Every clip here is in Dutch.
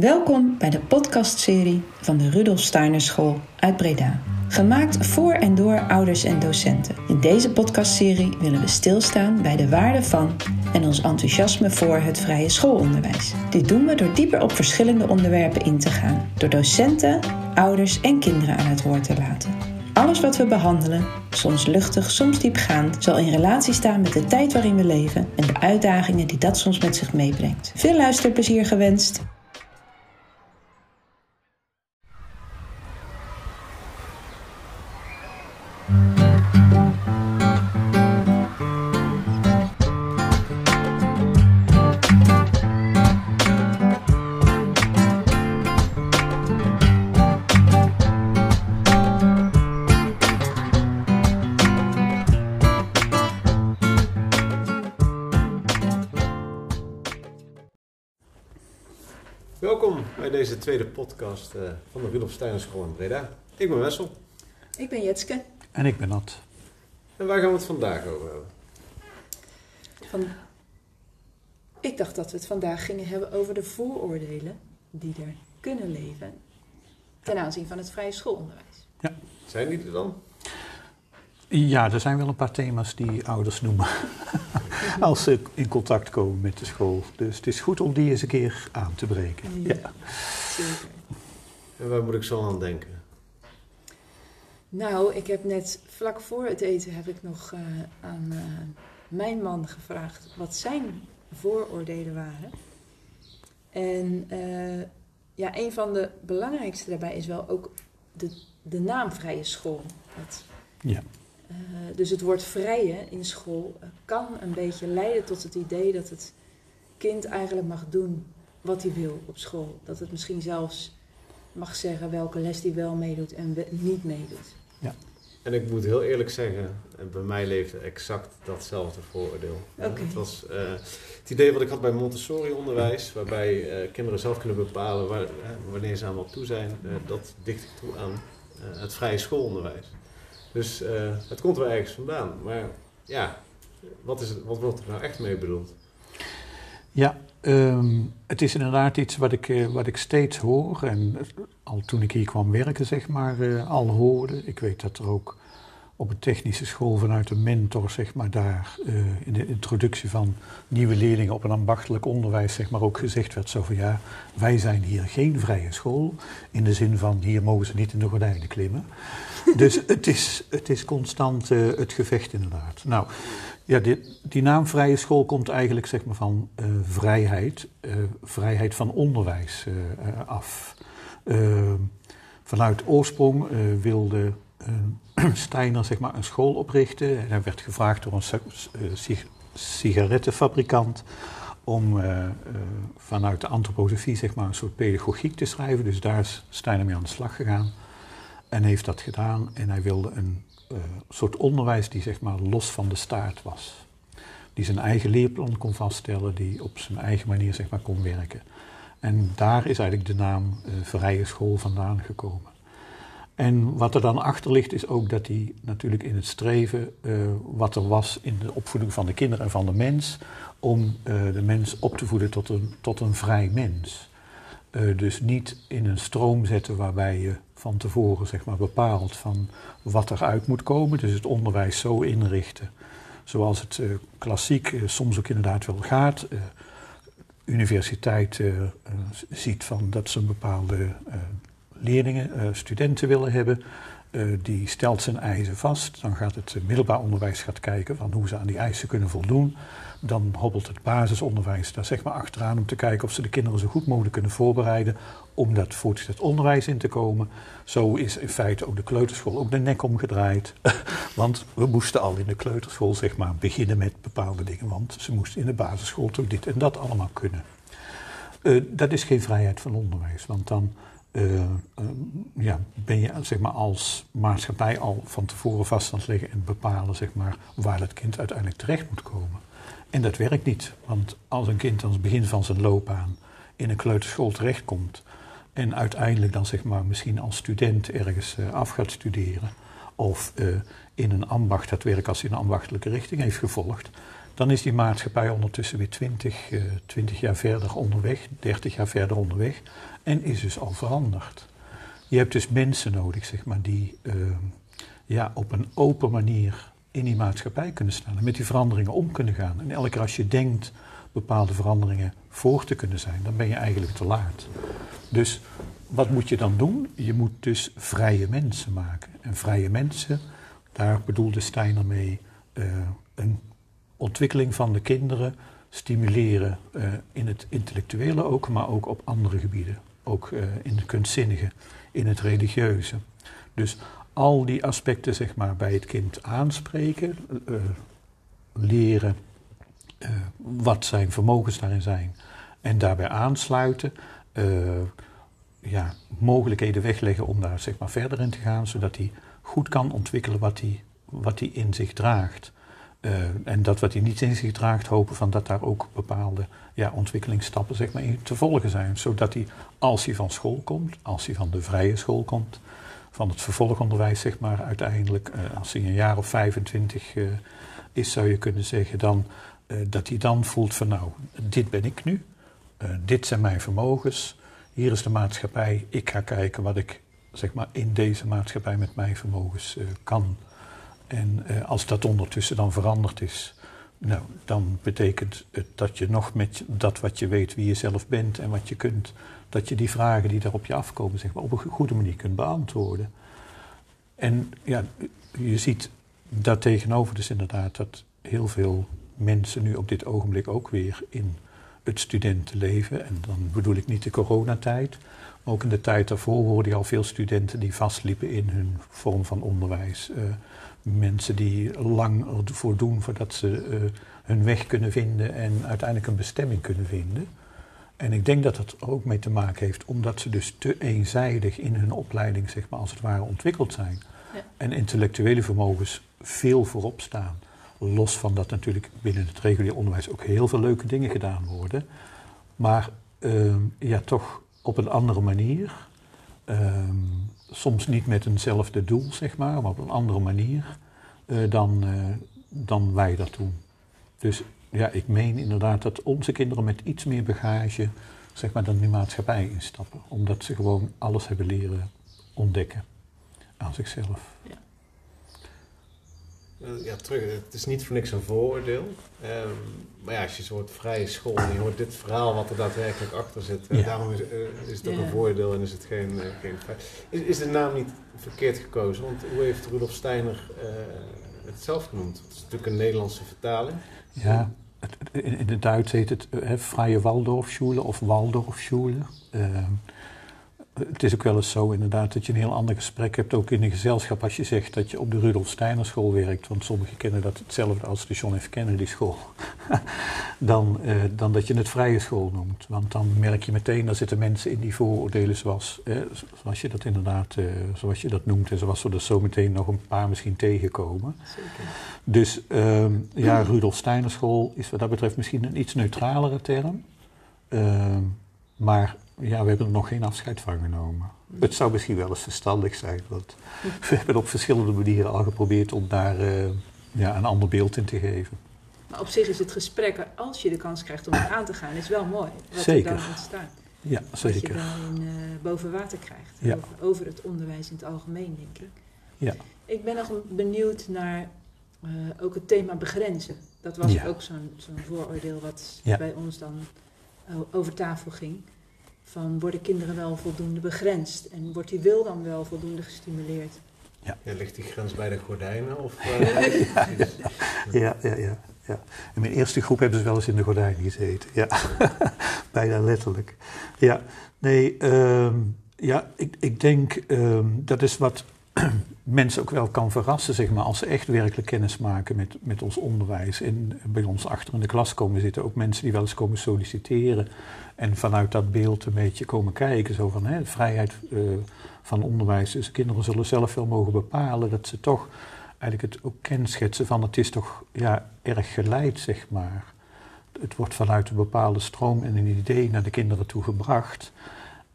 Welkom bij de podcastserie van de Rudolf Steiner School uit Breda. Gemaakt voor en door ouders en docenten. In deze podcastserie willen we stilstaan bij de waarde van en ons enthousiasme voor het vrije schoolonderwijs. Dit doen we door dieper op verschillende onderwerpen in te gaan, door docenten, ouders en kinderen aan het woord te laten. Alles wat we behandelen, soms luchtig, soms diepgaand, zal in relatie staan met de tijd waarin we leven en de uitdagingen die dat soms met zich meebrengt. Veel luisterplezier gewenst! Bij deze tweede podcast eh, van de Rudolf Steiner School in Breda. Ik ben Wessel. Ik ben Jetske. En ik ben Nat. En waar gaan we het vandaag over hebben? Van... Ik dacht dat we het vandaag gingen hebben over de vooroordelen die er kunnen leven ten aanzien van het vrije schoolonderwijs. Ja. Zijn die er dan? Ja, er zijn wel een paar thema's die ouders noemen als ze in contact komen met de school. Dus het is goed om die eens een keer aan te breken. Ja, Ja. zeker. En waar moet ik zo aan denken? Nou, ik heb net vlak voor het eten heb ik nog eh, aan eh, mijn man gevraagd wat zijn vooroordelen waren. En eh, ja, een van de belangrijkste daarbij is wel ook de, de naam vrije school. Dat, Ja. Eh, dus het woord vrije in school eh, kan een beetje leiden tot het idee dat het kind eigenlijk mag doen wat hij wil op school. Dat het misschien zelfs mag zeggen welke les hij wel meedoet en we- niet meedoet. En ik moet heel eerlijk zeggen, bij mij leefde exact datzelfde vooroordeel. Oké. Het was eh, het idee wat ik had bij Montessori-onderwijs, waarbij eh, kinderen zelf kunnen bepalen waar, wanneer ze aan wat toe zijn. dat dicht ik toe aan eh, het vrije schoolonderwijs. Dus eh, het komt wel ergens vandaan. Maar ja, wat, is wat wordt er nou echt mee bedoeld? Ja, ehm, het is inderdaad iets wat ik, eh, wat ik steeds hoor. En al toen ik hier kwam werken, zeg maar, eh, al hoorde. Ik weet dat er ook op een technische school vanuit de mentor, zeg maar, daar eh, in de introductie van nieuwe leerlingen op een ambachtelijk onderwijs, zeg maar, ook gezegd werd zo van ja, wij zijn hier geen vrije school. In de zin van hier mogen ze niet in de gordijnen klimmen. dus het is, het is constant eh, het gevecht inderdaad. Nou, ja, die, die naam vrije school komt eigenlijk zeg maar, van eh, vrijheid, vrijheid van onderwijs af. Vanuit oorsprong wilde Steiner zeg maar, een school oprichten. En hij werd gevraagd door een eh, sig- sigarettenfabrikant om eh, eh, vanuit de antroposofie zeg maar, een soort pedagogiek te schrijven. Dus daar is Steiner mee aan de slag gegaan en heeft dat gedaan. En hij wilde een soort onderwijs die zeg maar, los van de staart was. Die zijn eigen leerplan kon vaststellen, die op zijn eigen manier zeg maar, kon werken. En daar is eigenlijk de naam Vrije School vandaan gekomen. En wat er dan achter ligt is ook dat hij natuurlijk in het streven eh, wat er was in de opvoeding van de kinderen en van de mens, om eh, de mens op te voeden tot een, tot een vrij mens. Eh, dus niet in een stroom zetten waarbij je van tevoren zeg maar, bepaalt van wat eruit moet komen. Dus het onderwijs zo inrichten zoals het klassiek soms ook inderdaad wel gaat. Universiteit ziet van dat ze een bepaalde leerlingen, eh, studenten willen hebben. Eh, die stelt zijn eisen vast. Dan gaat het eh, middelbaar onderwijs gaat kijken van hoe ze aan die eisen kunnen voldoen. Dan hobbelt het basisonderwijs daar zeg maar achteraan om te kijken of ze de kinderen zo goed mogelijk kunnen voorbereiden om dat voortgezet onderwijs in te komen. Zo is in feite ook de kleuterschool ook de nek omgedraaid. want we moesten al in de kleuterschool zeg maar beginnen met bepaalde dingen. Want ze moesten in de basisschool toch dit en dat allemaal kunnen. Dat is geen vrijheid van onderwijs. Want dan eh, eh, ja, ben je zeg maar, als maatschappij al van tevoren vast aan het leggen en bepalen zeg maar, waar dat kind uiteindelijk terecht moet komen. En dat werkt niet. Want als een kind aan het begin van zijn loopbaan in een kleuterschool terechtkomt en uiteindelijk dan zeg maar misschien als student ergens eh, af gaat studeren of eh, in een ambacht gaat werken als hij een ambachtelijke richting heeft gevolgd, dan is die maatschappij ondertussen weer 20, uh, 20 jaar verder onderweg, 30 jaar verder onderweg en is dus al veranderd. Je hebt dus mensen nodig, zeg maar, die uh, ja, op een open manier in die maatschappij kunnen staan en met die veranderingen om kunnen gaan. En elke keer als je denkt bepaalde veranderingen voor te kunnen zijn, dan ben je eigenlijk te laat. Dus wat moet je dan doen? Je moet dus vrije mensen maken. En vrije mensen, daar bedoelde Steiner mee uh, een ontwikkeling van de kinderen stimuleren uh, in het intellectuele ook, maar ook op andere gebieden. Ook uh, in het kunstzinnige, in het religieuze. Dus al die aspecten zeg maar, bij het kind aanspreken, leren wat zijn vermogens daarin zijn en daarbij aansluiten ja, mogelijkheden wegleggen om daar zeg maar, verder in te gaan, zodat hij goed kan ontwikkelen wat hij, wat hij in zich draagt. Uh, en dat wat hij niet in zich draagt, hopen van dat daar ook bepaalde ja, ontwikkelingsstappen zeg maar, in te volgen zijn. Zodat hij, als hij van school komt, als hij van de vrije school komt, van het vervolgonderwijs, zeg maar, uiteindelijk, uh, als hij een jaar of 25 uh, is, zou je kunnen zeggen, dan, dat hij dan voelt van nou, dit ben ik nu, dit zijn mijn vermogens, hier is de maatschappij, ik ga kijken wat ik zeg maar, in deze maatschappij met mijn vermogens kan. En uh, als dat ondertussen dan veranderd is, nou, dan betekent het dat je nog met dat wat je weet, wie je zelf bent en wat je kunt, dat je die vragen die daar op je afkomen, zeg maar, op een goede manier kunt beantwoorden. En ja, je ziet daartegenover dus inderdaad dat heel veel mensen nu op dit ogenblik ook weer in het studentenleven. En dan bedoel ik niet de coronatijd. Maar ook in de tijd daarvoor hoorde je al veel studenten die vastliepen in hun vorm van onderwijs. Uh, mensen die lang ervoor doen voordat ze uh, hun weg kunnen vinden en uiteindelijk een bestemming kunnen vinden. En ik denk dat dat er ook mee te maken heeft, omdat ze dus te eenzijdig in hun opleiding, zeg maar, als het ware ontwikkeld zijn. Ja. En intellectuele vermogens veel voorop staan. Los van dat natuurlijk binnen het regulier onderwijs ook heel veel leuke dingen gedaan worden. Maar uh, ja, toch op een andere manier. Uh, soms niet met eenzelfde doel, zeg maar, maar op een andere manier uh, dan, uh, dan wij dat doen. Dus ja, ik meen inderdaad dat onze kinderen met iets meer bagage, zeg maar, dan die maatschappij instappen. Omdat ze gewoon alles hebben leren ontdekken aan zichzelf. Ja. Eh, ja, terug, het is niet voor niks een vooroordeel. Um, maar ja, als je zo hoort vrije school en je hoort dit verhaal wat er daadwerkelijk achter zit, ja. daarom is, uh, is het ook ja. een vooroordeel en is het geen, uh, geen. Is, is de naam niet verkeerd gekozen? Want hoe heeft Rudolf Steiner het zelf genoemd? Het is natuurlijk een Nederlandse vertaling. Ja, in, in het Duits heet het Vrije Waldorfschule of Waldorfschule. Ehm, het is ook wel eens zo inderdaad dat je een heel ander gesprek hebt, ook in een gezelschap, als je zegt dat je op de Rudolf Steiner school werkt, want sommigen kennen dat hetzelfde als de John F. Kennedy school, dan, eh, dan dat je het vrije school noemt. Want dan merk je meteen, daar zitten mensen in die vooroordelen zoals, eh, zoals je dat inderdaad, eh, zoals je dat noemt en zoals we er zo meteen nog een paar misschien tegenkomen. Zeker. Dus ehm, ja, Rudolf Steiner school is wat dat betreft misschien een iets neutralere term. Maar ja, we hebben er nog geen afscheid van genomen. Het zou misschien wel eens verstandig zijn, want we hebben op verschillende manieren al geprobeerd om daar uh, ja, een ander beeld in te geven. Maar op zich is het gesprek, als je de kans krijgt om het aan te gaan, is wel mooi. Wat zeker. er dan ontstaat. Ja, zeker. Wat je dan uh, boven water krijgt. Ja. Over, over, het onderwijs in het algemeen, denk ik. Ja. Ik ben nog benieuwd naar uh, ook het thema begrenzen. Dat was ja. ook zo'n vooroordeel wat ja. bij ons dan over tafel ging van worden kinderen wel voldoende begrensd en wordt die wil dan wel voldoende gestimuleerd? Ja. ja ligt die grens bij de gordijnen? Of, uh, ja, ja, ja, ja. In mijn eerste groep hebben ze wel eens in de gordijnen gezeten. Ja, bijna letterlijk. Ja, nee, um, ja, ik, ik denk um, dat is wat mensen ook wel kan verrassen, zeg maar, als ze echt werkelijk kennis maken met, met ons onderwijs. En bij ons achter in de klas komen zitten ook mensen die wel eens komen solliciteren. En vanuit dat beeld een beetje komen kijken, zo van hè, vrijheid uh, van onderwijs. Dus kinderen zullen zelf wel mogen bepalen dat ze toch eigenlijk het ook kenschetsen van het is toch ja, erg geleid, zeg maar. Het wordt vanuit een bepaalde stroom en een idee naar de kinderen toe gebracht.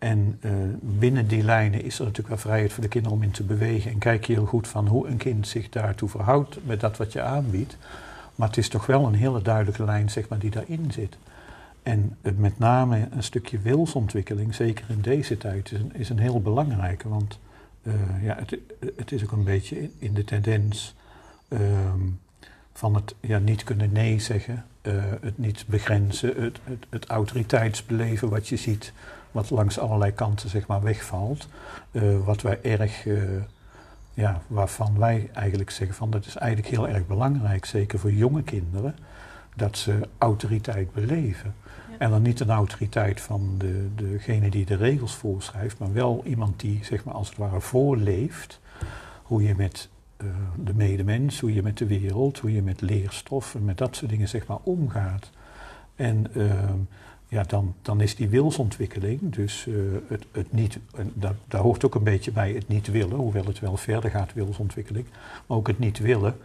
En uh, binnen die lijnen is er natuurlijk wel vrijheid voor de kinderen om in te bewegen. En kijk je heel goed van hoe een kind zich daartoe verhoudt met dat wat je aanbiedt. Maar het is toch wel een hele duidelijke lijn zeg maar, die daarin zit. En met name een stukje wilsontwikkeling, zeker in deze tijd, is een, is een heel belangrijke. Want uh, ja, het, het, is ook een beetje in de tendens um, van het ja, niet kunnen nee zeggen, uh, het niet begrenzen, het, het, het, autoriteitsbeleven wat je ziet, wat langs allerlei kanten zeg maar wegvalt. Uh, wat wij erg, ja, waarvan wij eigenlijk zeggen van dat is eigenlijk heel erg belangrijk, zeker voor jonge kinderen, dat ze autoriteit beleven. En dan niet een autoriteit van de, degene die de regels voorschrijft, maar wel iemand die zeg maar, als het ware voorleeft hoe je met uh, de medemens, hoe je met de wereld, hoe je met leerstoffen, met dat soort dingen zeg maar omgaat. En uh, ja, dan, dan is die wilsontwikkeling, dus uh, het, het niet, daar, daar hoort ook een beetje bij het niet willen, hoewel het wel verder gaat, wilsontwikkeling, maar ook het niet willen,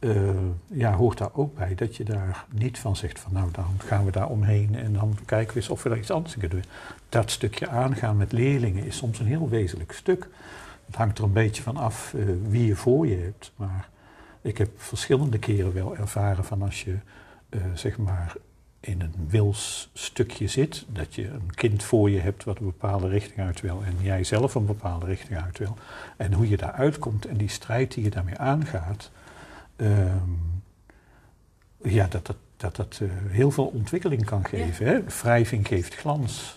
uh, ja, hoort daar ook bij dat je daar niet van zegt van nou dan gaan we daar omheen en dan kijken we eens of we daar iets anders kunnen doen. Dat stukje aangaan met leerlingen is soms een heel wezenlijk stuk. Het hangt er een beetje van af uh, wie je voor je hebt. Maar ik heb verschillende keren wel ervaren van als je zeg maar in een wilsstukje zit, dat je een kind voor je hebt wat een bepaalde richting uit wil en jij zelf een bepaalde richting uit wil. En hoe je daaruit komt en die strijd die je daarmee aangaat, Um, ja, dat dat, dat, dat uh, heel veel ontwikkeling kan geven. Ja. Hè? Wrijving geeft glans.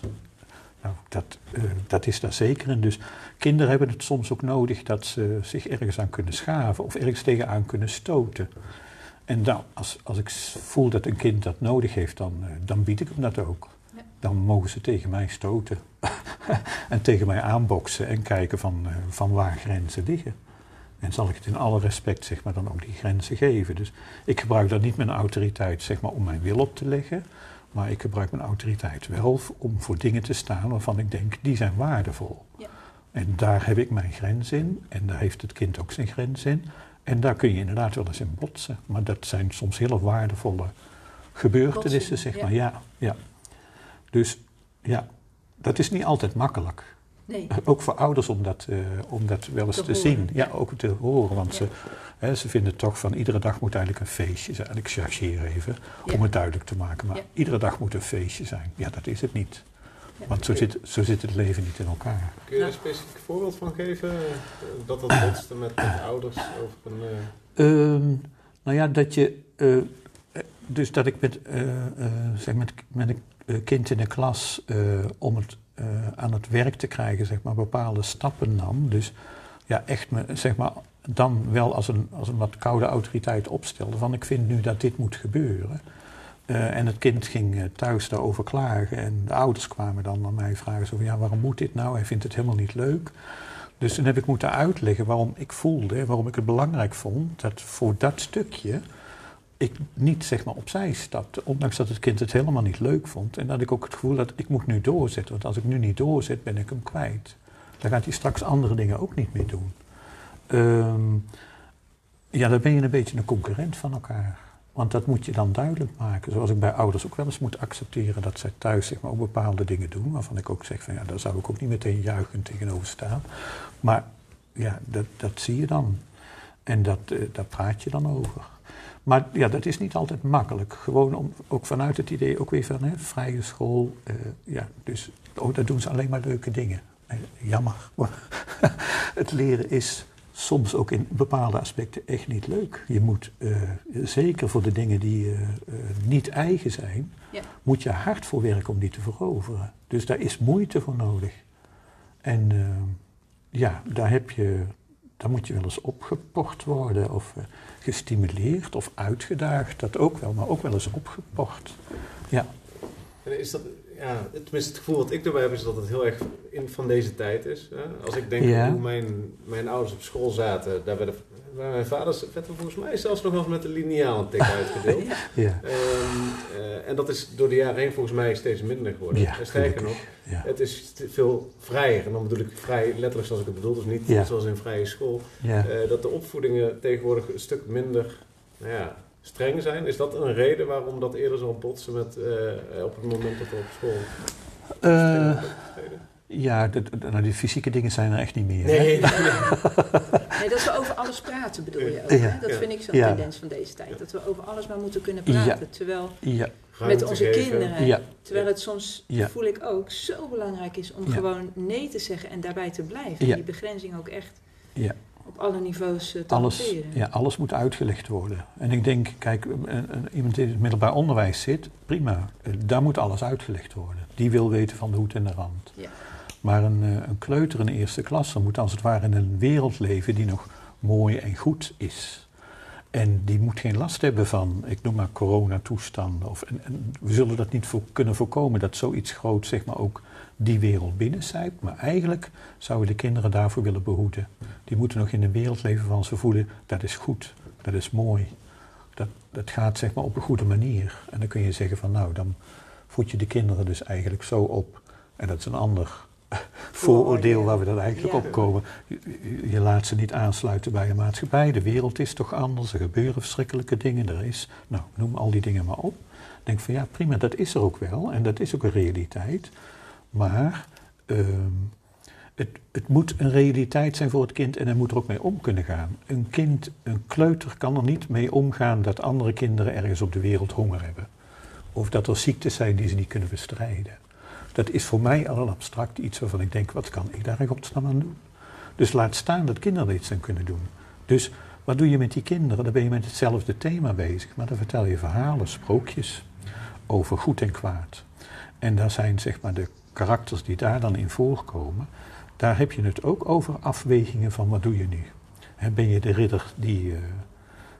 Nou, dat, uh, dat is daar zeker in. Dus kinderen hebben het soms ook nodig dat ze zich ergens aan kunnen schaven of ergens tegenaan kunnen stoten. En dan, als, als ik voel dat een kind dat nodig heeft, dan, uh, dan bied ik hem dat ook. Ja. Dan mogen ze tegen mij stoten en tegen mij aanboksen en kijken van, van waar grenzen liggen. En zal ik het in alle respect zeg maar, dan ook die grenzen geven. Dus ik gebruik dat niet mijn autoriteit zeg maar, om mijn wil op te leggen. Maar ik gebruik mijn autoriteit wel om voor dingen te staan waarvan ik denk, die zijn waardevol. Ja. En daar heb ik mijn grens in. En daar heeft het kind ook zijn grens in. En daar kun je inderdaad wel eens in botsen. Maar dat zijn soms hele waardevolle gebeurtenissen, zeg maar. Ja. ja, Dus ja, dat is niet altijd makkelijk. Nee. Ook voor ouders om dat, uh, om dat wel eens te, zien. Ja, ook te horen. Want ja. ze, hè, ze vinden toch van iedere dag moet eigenlijk een feestje zijn. En ik chargeer even ja. om het duidelijk te maken. Maar iedere dag moet een feestje zijn. Ja, dat is het niet. Want zo zit, zo zit het leven niet in elkaar. Kun je er een specifiek voorbeeld van geven? Dat dat botste met, met ouders over een... Uh... Um, nou ja, dat je... Uh, dus dat ik met, zeg met, met een kind in de klas om het uh, aan het werk te krijgen, zeg maar, bepaalde stappen nam. Dus ja, echt me, zeg maar, dan wel als een, als een wat koude autoriteit opstelde van ik vind nu dat dit moet gebeuren. Uh, en het kind ging uh, thuis daarover klagen en de ouders kwamen dan naar mij vragen zo ja, waarom moet dit nou? Hij vindt het helemaal niet leuk. Dus toen heb ik moeten uitleggen waarom ik voelde, waarom ik het belangrijk vond dat voor dat stukje ik niet zeg maar opzij stapte, ondanks dat het kind het helemaal niet leuk vond. En dat ik ook het gevoel had, ik moet nu doorzetten, want als ik nu niet doorzet, ben ik hem kwijt. Dan gaat hij straks andere dingen ook niet meer doen. Um, ja, dan ben je een beetje een concurrent van elkaar. Want dat moet je dan duidelijk maken. Zoals ik bij ouders ook wel eens moet accepteren dat zij thuis zeg maar, ook bepaalde dingen doen. Waarvan ik ook zeg van ja, daar zou ik ook niet meteen juichend tegenover staan. Maar ja, dat, dat zie je dan. En dat, uh, daar praat je dan over. Maar ja, dat is niet altijd makkelijk. Gewoon om, ook vanuit het idee, ook weer van hè, vrije school. Uh, ja, dus oh, daar doen ze alleen maar leuke dingen. Uh, jammer. het leren is soms ook in bepaalde aspecten echt niet leuk. Je moet, uh, zeker voor de dingen die niet eigen zijn, ja. moet je hard voor werken om die te veroveren. Dus daar is moeite voor nodig. En ja, daar heb je dan moet je wel eens opgepocht worden of uh, gestimuleerd of uitgedaagd. Dat ook wel, maar ook wel eens opgepocht. Ja. En is dat, ja, tenminste het gevoel wat ik erbij heb is dat het heel erg in, van deze tijd is. Hè? Als ik denk ja. hoe mijn, mijn ouders op school zaten, daar werden bij mijn vader werd er volgens mij zelfs nog wel eens met een lineaal een tik uitgedeeld. ja. Um, uh, en dat is door de jaren heen volgens mij steeds minder geworden. Ja, en sterker nog, ja. het is veel vrijer. En dan bedoel ik vrij letterlijk zoals ik het bedoel, dus niet zoals in vrije school. Uh, dat de opvoedingen tegenwoordig een stuk minder nou ja, streng zijn. Is dat een reden waarom dat eerder zal botsen met, uh, op het moment dat we op school... Ja, de, nou, die fysieke dingen zijn er echt niet meer. Nee, nee, dat we over alles praten bedoel je ook. Dat vind ik zo'n tendens van deze tijd. Dat we over alles maar moeten kunnen praten. Terwijl met onze kinderen. Terwijl het soms, voel ik ook, zo belangrijk is om gewoon nee te zeggen en daarbij te blijven. En die begrenzing ook echt op alle niveaus eh, te alles, hanteren. Ja, alles moet uitgelegd worden. En ik denk, kijk, iemand die in het middelbaar onderwijs zit, prima. Eh, daar moet alles uitgelegd worden. Die wil weten van de hoed en de rand. Ja. Maar een, eh, een kleuter in de eerste klasse moet als het ware in een wereld leven die nog mooi en goed is. En die moet geen last hebben van, ik noem maar coronatoestanden. Of, en, en we zullen dat niet voor, kunnen voorkomen dat zoiets groot zeg maar, ook die wereld binnencijpt. Maar eigenlijk zouden de kinderen daarvoor willen behoeden. Die moeten nog in een wereld leven van ze voelen, dat is goed, dat is mooi. Dat, dat gaat zeg maar op een goede manier. En dan kun je zeggen van nou, dan voed je de kinderen dus eigenlijk zo op. En dat is een ander vooroordeel waar we dan eigenlijk ja. op komen. Je, laat ze niet aansluiten bij een maatschappij. De wereld is toch anders. Er gebeuren verschrikkelijke dingen. Er is, nou, noem al die dingen maar op. Denk van ja, prima, dat is er ook wel. En dat is ook een realiteit. Maar ehm, het, het, moet een realiteit zijn voor het kind en hij moet er ook mee om kunnen gaan. Een kind, een kleuter kan er niet mee omgaan dat andere kinderen ergens op de wereld honger hebben. Of dat er ziektes zijn die ze niet kunnen bestrijden. Dat is voor mij al een abstract iets waarvan ik denk, wat kan ik daar in godsnaam aan doen? Dus laat staan dat kinderen er iets aan kunnen doen. Dus wat doe je met die kinderen? Dan ben je met hetzelfde thema bezig, maar dan vertel je verhalen, sprookjes over goed en kwaad. En daar zijn zeg maar de karakters die daar dan in voorkomen, daar heb je het ook over afwegingen van wat doe je nu? ben je de ridder die, uh,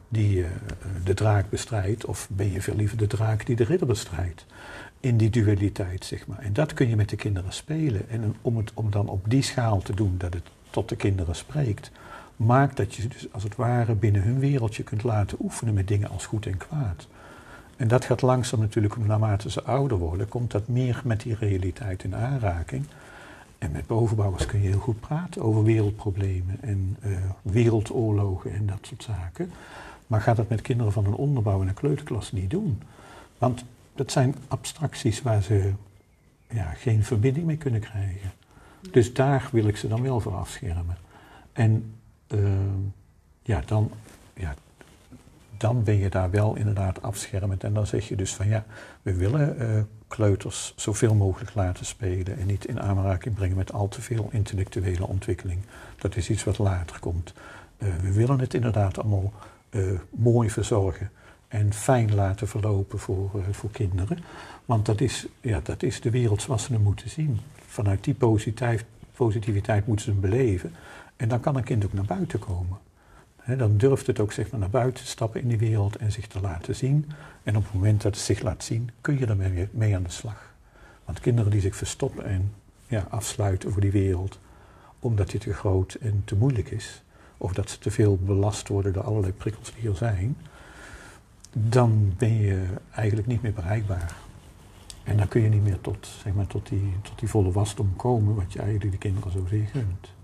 die uh, de draak bestrijdt of ben je veel liever de draak die de ridder bestrijdt? In die dualiteit, zeg maar. En dat kun je met de kinderen spelen. En om het om dan op die schaal te doen dat het tot de kinderen spreekt, maakt dat je dus als het ware binnen hun wereldje kunt laten oefenen met dingen als goed en kwaad. En dat gaat langzaam natuurlijk, naarmate ze ouder worden, komt dat meer met die realiteit in aanraking. En met bovenbouwers kun je heel goed praten over wereldproblemen en uh, wereldoorlogen en dat soort zaken. Maar ga dat met kinderen van een onderbouw en een kleuterklas niet doen. Want dat zijn abstracties waar ze ja, geen verbinding mee kunnen krijgen. Dus daar wil ik ze dan wel voor afschermen. En uh, ja, dan, ja, dan ben je daar wel inderdaad afschermend. En dan zeg je dus van ja, we willen uh, kleuters zoveel mogelijk laten spelen en niet in aanraking brengen met al te veel intellectuele ontwikkeling. Dat is iets wat later komt. Uh, we willen het inderdaad allemaal uh, mooi verzorgen en fijn laten verlopen voor, voor kinderen. Want dat is, ja, dat is de wereld zoals ze hem moeten zien. Vanuit die positiviteit, positiviteit moeten ze hem beleven. En dan kan een kind ook naar buiten komen dan durft het ook zeg maar, naar buiten te stappen in die wereld en zich te laten zien. En op het moment dat het zich laat zien, kun je ermee mee aan de slag. Want kinderen die zich verstoppen en ja, afsluiten voor die wereld, omdat die te groot en te moeilijk is, of dat ze te veel belast worden door allerlei prikkels die er zijn, dan ben je eigenlijk niet meer bereikbaar. En dan kun je niet meer tot, zeg maar, tot, die, tot die volle wasdom komen, wat je eigenlijk de kinderen zo zeer gunt.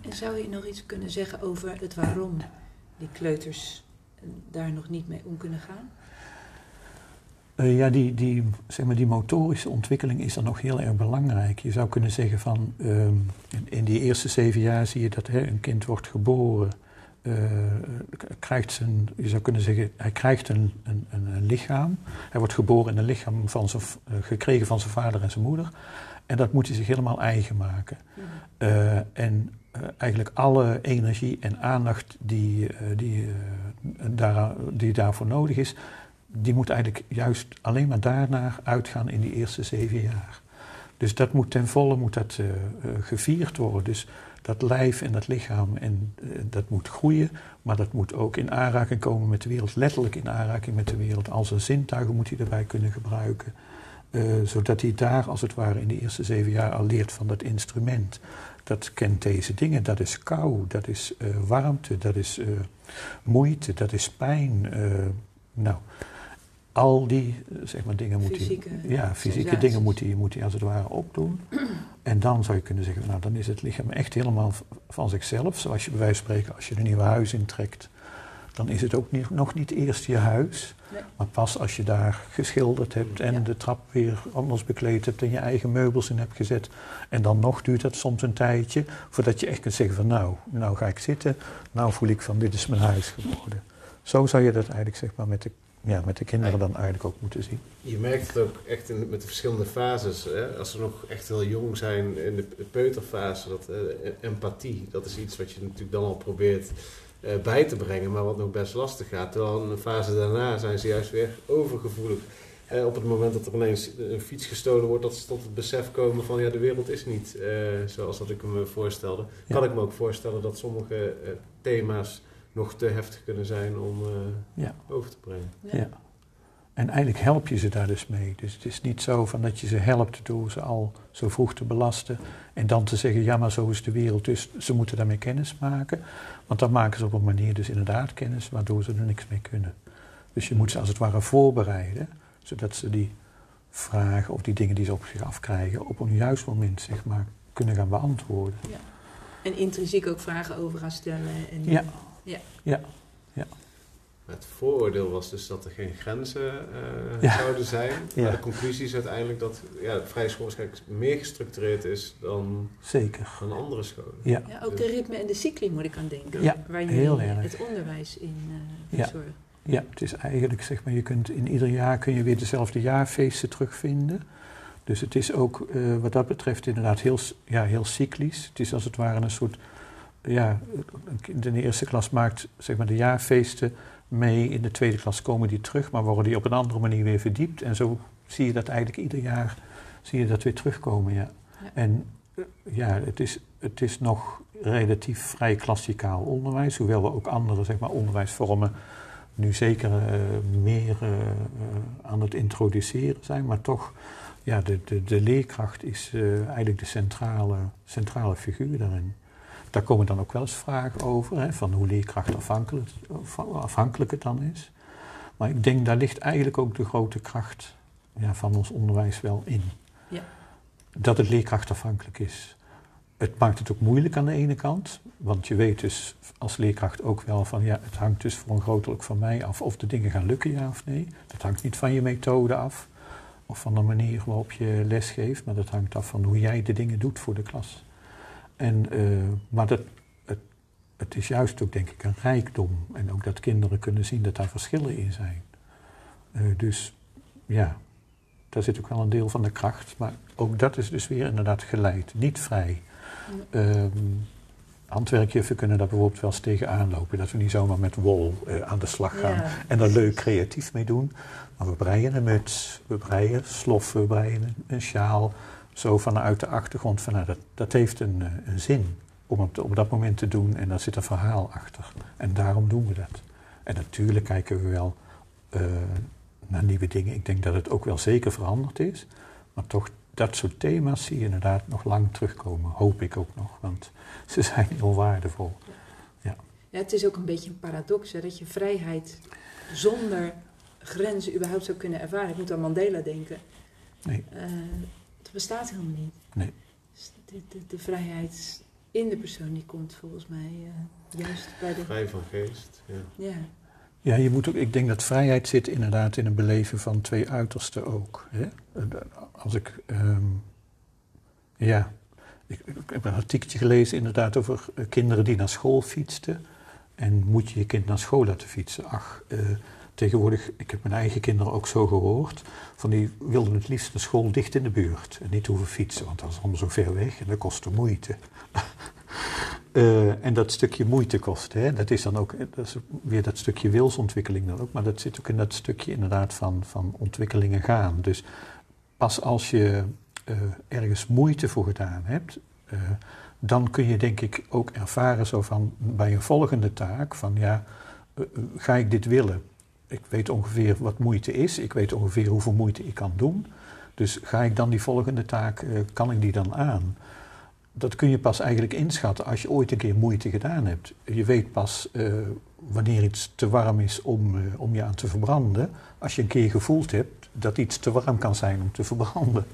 En zou je nog iets kunnen zeggen over het waarom die kleuters daar nog niet mee om kunnen gaan? Uh, ja, die, die, zeg maar, die motorische ontwikkeling is dan nog heel erg belangrijk. Je zou kunnen zeggen van um, in, die eerste zeven jaar zie je dat hè, een kind wordt geboren. Uh, krijgt zijn, je zou kunnen zeggen, hij krijgt een, een, een, lichaam. Hij wordt geboren in een lichaam van zijn, gekregen van zijn vader en zijn moeder. En dat moet hij zich helemaal eigen maken. Mm. en uh, eigenlijk alle energie en aandacht die, uh, die, daar, die daarvoor nodig is, die moet eigenlijk juist alleen maar daarna uitgaan in die eerste zeven jaar. Dus dat moet ten volle moet dat, gevierd worden. Dus dat lijf en dat lichaam, en, dat moet groeien, maar dat moet ook in aanraking komen met de wereld, letterlijk in aanraking met de wereld. Al zijn zintuigen moet hij erbij kunnen gebruiken. Zodat hij daar als het ware in de eerste zeven jaar al leert van dat instrument dat kent deze dingen. Dat is kou, dat is uh, warmte, dat is uh, moeite, dat is pijn. Nou, al die zeg maar, dingen moet fysieke, hij, ja, fysieke dingen moet hij, moet hij als het ware opdoen. en dan zou je kunnen zeggen, nou dan is het lichaam echt helemaal van zichzelf. Zoals je bij wijze van spreken, als je een nieuwe huis intrekt, dan is het ook niet, nog niet eerst je huis. Nee. Maar pas als je daar geschilderd hebt en Ja. de trap weer anders bekleed hebt en je eigen meubels in hebt gezet. En dan nog duurt dat soms een tijdje voordat je echt kunt zeggen van nou, nou ga ik zitten. Nou voel ik van dit is mijn huis geworden. Zo zou je dat eigenlijk zeg maar met de, ja, met de kinderen dan eigenlijk ook moeten zien. Je merkt het ook echt in, met de verschillende fases. Hè? Als ze nog echt heel jong zijn in de peuterfase, dat eh, empathie, dat is iets wat je natuurlijk dan al probeert bij te brengen, maar wat nog best lastig gaat. Terwijl in de fase daarna zijn ze juist weer overgevoelig. Eh, op het moment dat er ineens een fiets gestolen wordt, dat ze tot het besef komen van ja, de wereld is niet eh, zoals dat ik me voorstelde. Ja. Kan ik me ook voorstellen dat sommige eh, thema's nog te heftig kunnen zijn om eh, Ja. over te brengen. Ja. En eigenlijk help je ze daar dus mee. Dus het is niet zo van dat je ze helpt door ze al zo vroeg te belasten en dan te zeggen, ja maar zo is de wereld, dus ze moeten daarmee kennis maken. Want dan maken ze op een manier dus inderdaad kennis waardoor ze er niks mee kunnen. Dus je moet ze als het ware voorbereiden, zodat ze die vragen of die dingen die ze op zich afkrijgen op een juist moment zeg maar kunnen gaan beantwoorden. En intrinsiek ook vragen over gaan stellen. En, Ja. Ja. Ja, Het vooroordeel was dus dat er geen grenzen eh, Ja. zouden zijn. Ja. Maar de conclusie is uiteindelijk dat ja, de vrije school waarschijnlijk meer gestructureerd is dan, zeker. dan andere scholen. Ja, Ja, ook de ritme en de cycli moet ik aan denken. Ja, waar jullie heel erg. het onderwijs in eh Ja. verzorgen. Ja, het is eigenlijk, zeg maar, je kunt in ieder jaar kun je weer dezelfde jaarfeesten terugvinden. Dus het is ook eh, wat dat betreft inderdaad heel, ja, heel cyclisch. Het is als het ware een soort, ja, in de eerste klas maakt zeg maar de jaarfeesten mee. In de tweede klas komen die terug, maar worden die op een andere manier weer verdiept. En zo zie je dat eigenlijk ieder jaar, zie je dat weer terugkomen, ja. Ja. En eh, ja, het is, het is nog relatief vrij klassikaal onderwijs, hoewel we ook andere zeg maar, onderwijsvormen nu zeker eh, meer eh, aan het introduceren zijn, maar toch, ja, de, de, de leerkracht is eigenlijk de centrale, centrale figuur daarin. Daar komen dan ook wel eens vragen over, hè, van hoe leerkracht afhankelijk, afhankelijk het dan is. Maar ik denk, daar ligt eigenlijk ook de grote kracht ja, van ons onderwijs wel in. Ja. Dat het leerkrachtafhankelijk is. Het maakt het ook moeilijk aan de ene kant, want je weet dus als leerkracht ook wel van ja, het hangt dus voor een groot deel ook van mij af of de dingen gaan lukken, ja of nee. Dat hangt niet van je methode af of van de manier waarop je lesgeeft, maar dat hangt af van hoe jij de dingen doet voor de klas. En, eh, maar dat, het, het is juist ook denk ik een rijkdom en ook dat kinderen kunnen zien dat daar verschillen in zijn. Eh, dus ja, daar zit ook wel een deel van de kracht, maar ook dat is dus weer inderdaad geleid, niet vrij. Handwerkjuffen kunnen daar bijvoorbeeld wel eens tegenaan lopen. Dat we niet zomaar met wol eh, aan de slag gaan Ja. en er leuk creatief mee doen. Maar we breien een muts, we breien sloffen, we breien een sjaal. Zo vanuit de achtergrond van nou, dat, dat heeft een, eh, een zin om het op dat moment te doen en daar zit een verhaal achter. En daarom doen we dat. En natuurlijk kijken we wel eh, naar nieuwe dingen. Ik denk dat het ook wel zeker veranderd is. Maar toch, dat soort thema's zie je inderdaad nog lang terugkomen. Hoop ik ook nog, want ze zijn heel waardevol. Ja, het is ook een beetje een paradox, hè, dat je vrijheid zonder grenzen überhaupt zou kunnen ervaren. Ik moet aan Mandela denken. Nee. Eh, bestaat helemaal niet. Nee. Dus de, de, de vrijheid in de persoon die komt volgens mij eh, juist bij de... Vrij van geest. Ja. Ja, Ja, je moet ook, ik denk dat vrijheid zit inderdaad in een beleven van twee uitersten ook. Hè? Als ik, ehm, ja, ik, ik heb een artikeltje gelezen inderdaad over eh, kinderen die naar school fietsten. En moet je je kind naar school laten fietsen? Ach, eh, tegenwoordig, ik heb mijn eigen kinderen ook zo gehoord, van die wilden het liefst de school dicht in de buurt. En niet hoeven fietsen, want dat is allemaal zo ver weg en dat kostte moeite. Eh, en dat stukje moeite kost, hè, dat is dan ook dat is weer dat stukje wilsontwikkeling dan ook, maar dat zit ook in dat stukje inderdaad van, van ontwikkelingen gaan. Dus pas als je eh, ergens moeite voor gedaan hebt, eh, dan kun je denk ik ook ervaren zo van bij een volgende taak van ja, eh, eh, ga ik dit willen? Ik weet ongeveer wat moeite is, ik weet ongeveer hoeveel moeite ik kan doen. Dus ga ik dan die volgende taak, eh, kan ik die dan aan? Dat kun je pas eigenlijk inschatten als je ooit een keer moeite gedaan hebt. Je weet pas eh, wanneer iets te warm is om, eh, om je aan te verbranden. Als je een keer gevoeld hebt dat iets te warm kan zijn om te verbranden.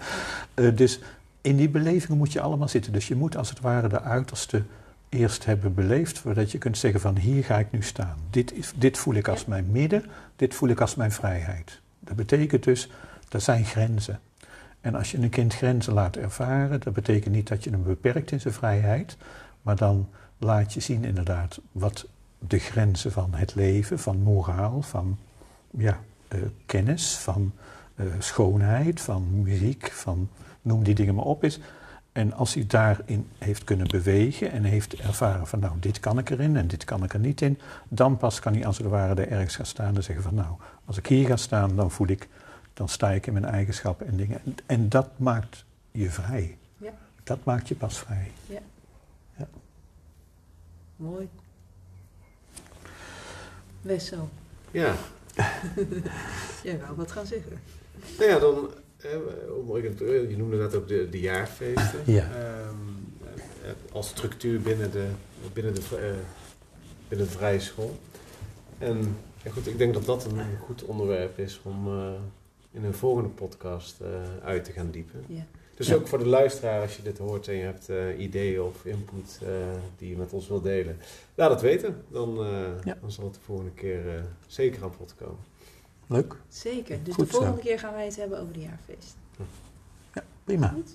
Dus in die belevingen moet je allemaal zitten. Dus je moet als het ware de uiterste eerst hebben beleefd, voordat je kunt zeggen van hier ga ik nu staan. Dit, is, dit voel ik als mijn midden, dit voel ik als mijn vrijheid. Dat betekent dus, er zijn grenzen. En als je een kind grenzen laat ervaren, dat betekent niet dat je hem beperkt in zijn vrijheid, maar dan laat je zien inderdaad wat de grenzen van het leven, van moraal, van ja, eh, kennis, van eh, schoonheid, van muziek, van noem die dingen maar op is. En als hij daarin heeft kunnen bewegen en heeft ervaren van nou, dit kan ik erin en dit kan ik er niet in, dan pas kan hij als het ware er ergens gaan staan en zeggen van nou, als ik hier ga staan, dan voel ik, dan sta ik in mijn eigenschappen en dingen. En, en dat maakt je vrij. Ja. Dat maakt je pas vrij. Mooi. Wessel, Ja, jij wou wat gaan zeggen. nou ja, dan, eh, eh, je noemde net ook de, de jaarfeesten. Ja. Ehm, eh, als structuur binnen de, binnen, de, eh, binnen de vrije school. En ja, goed, ik denk dat dat een goed onderwerp is om eh, in een volgende podcast eh, uit te gaan diepen. Ja. Dus Ja. ook voor de luisteraar, als je dit hoort en je hebt eh, ideeën of input eh, die je met ons wilt delen, laat het weten. Dan, eh, Ja. dan zal het de volgende keer eh, zeker aan bod komen. Leuk? Zeker. Dus Goed de zo. volgende keer gaan wij het hebben over de jaarfeest. Prima. Goed.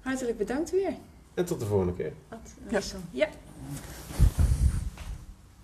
Hartelijk bedankt weer. En tot de volgende keer. Ad, Ja. Ja.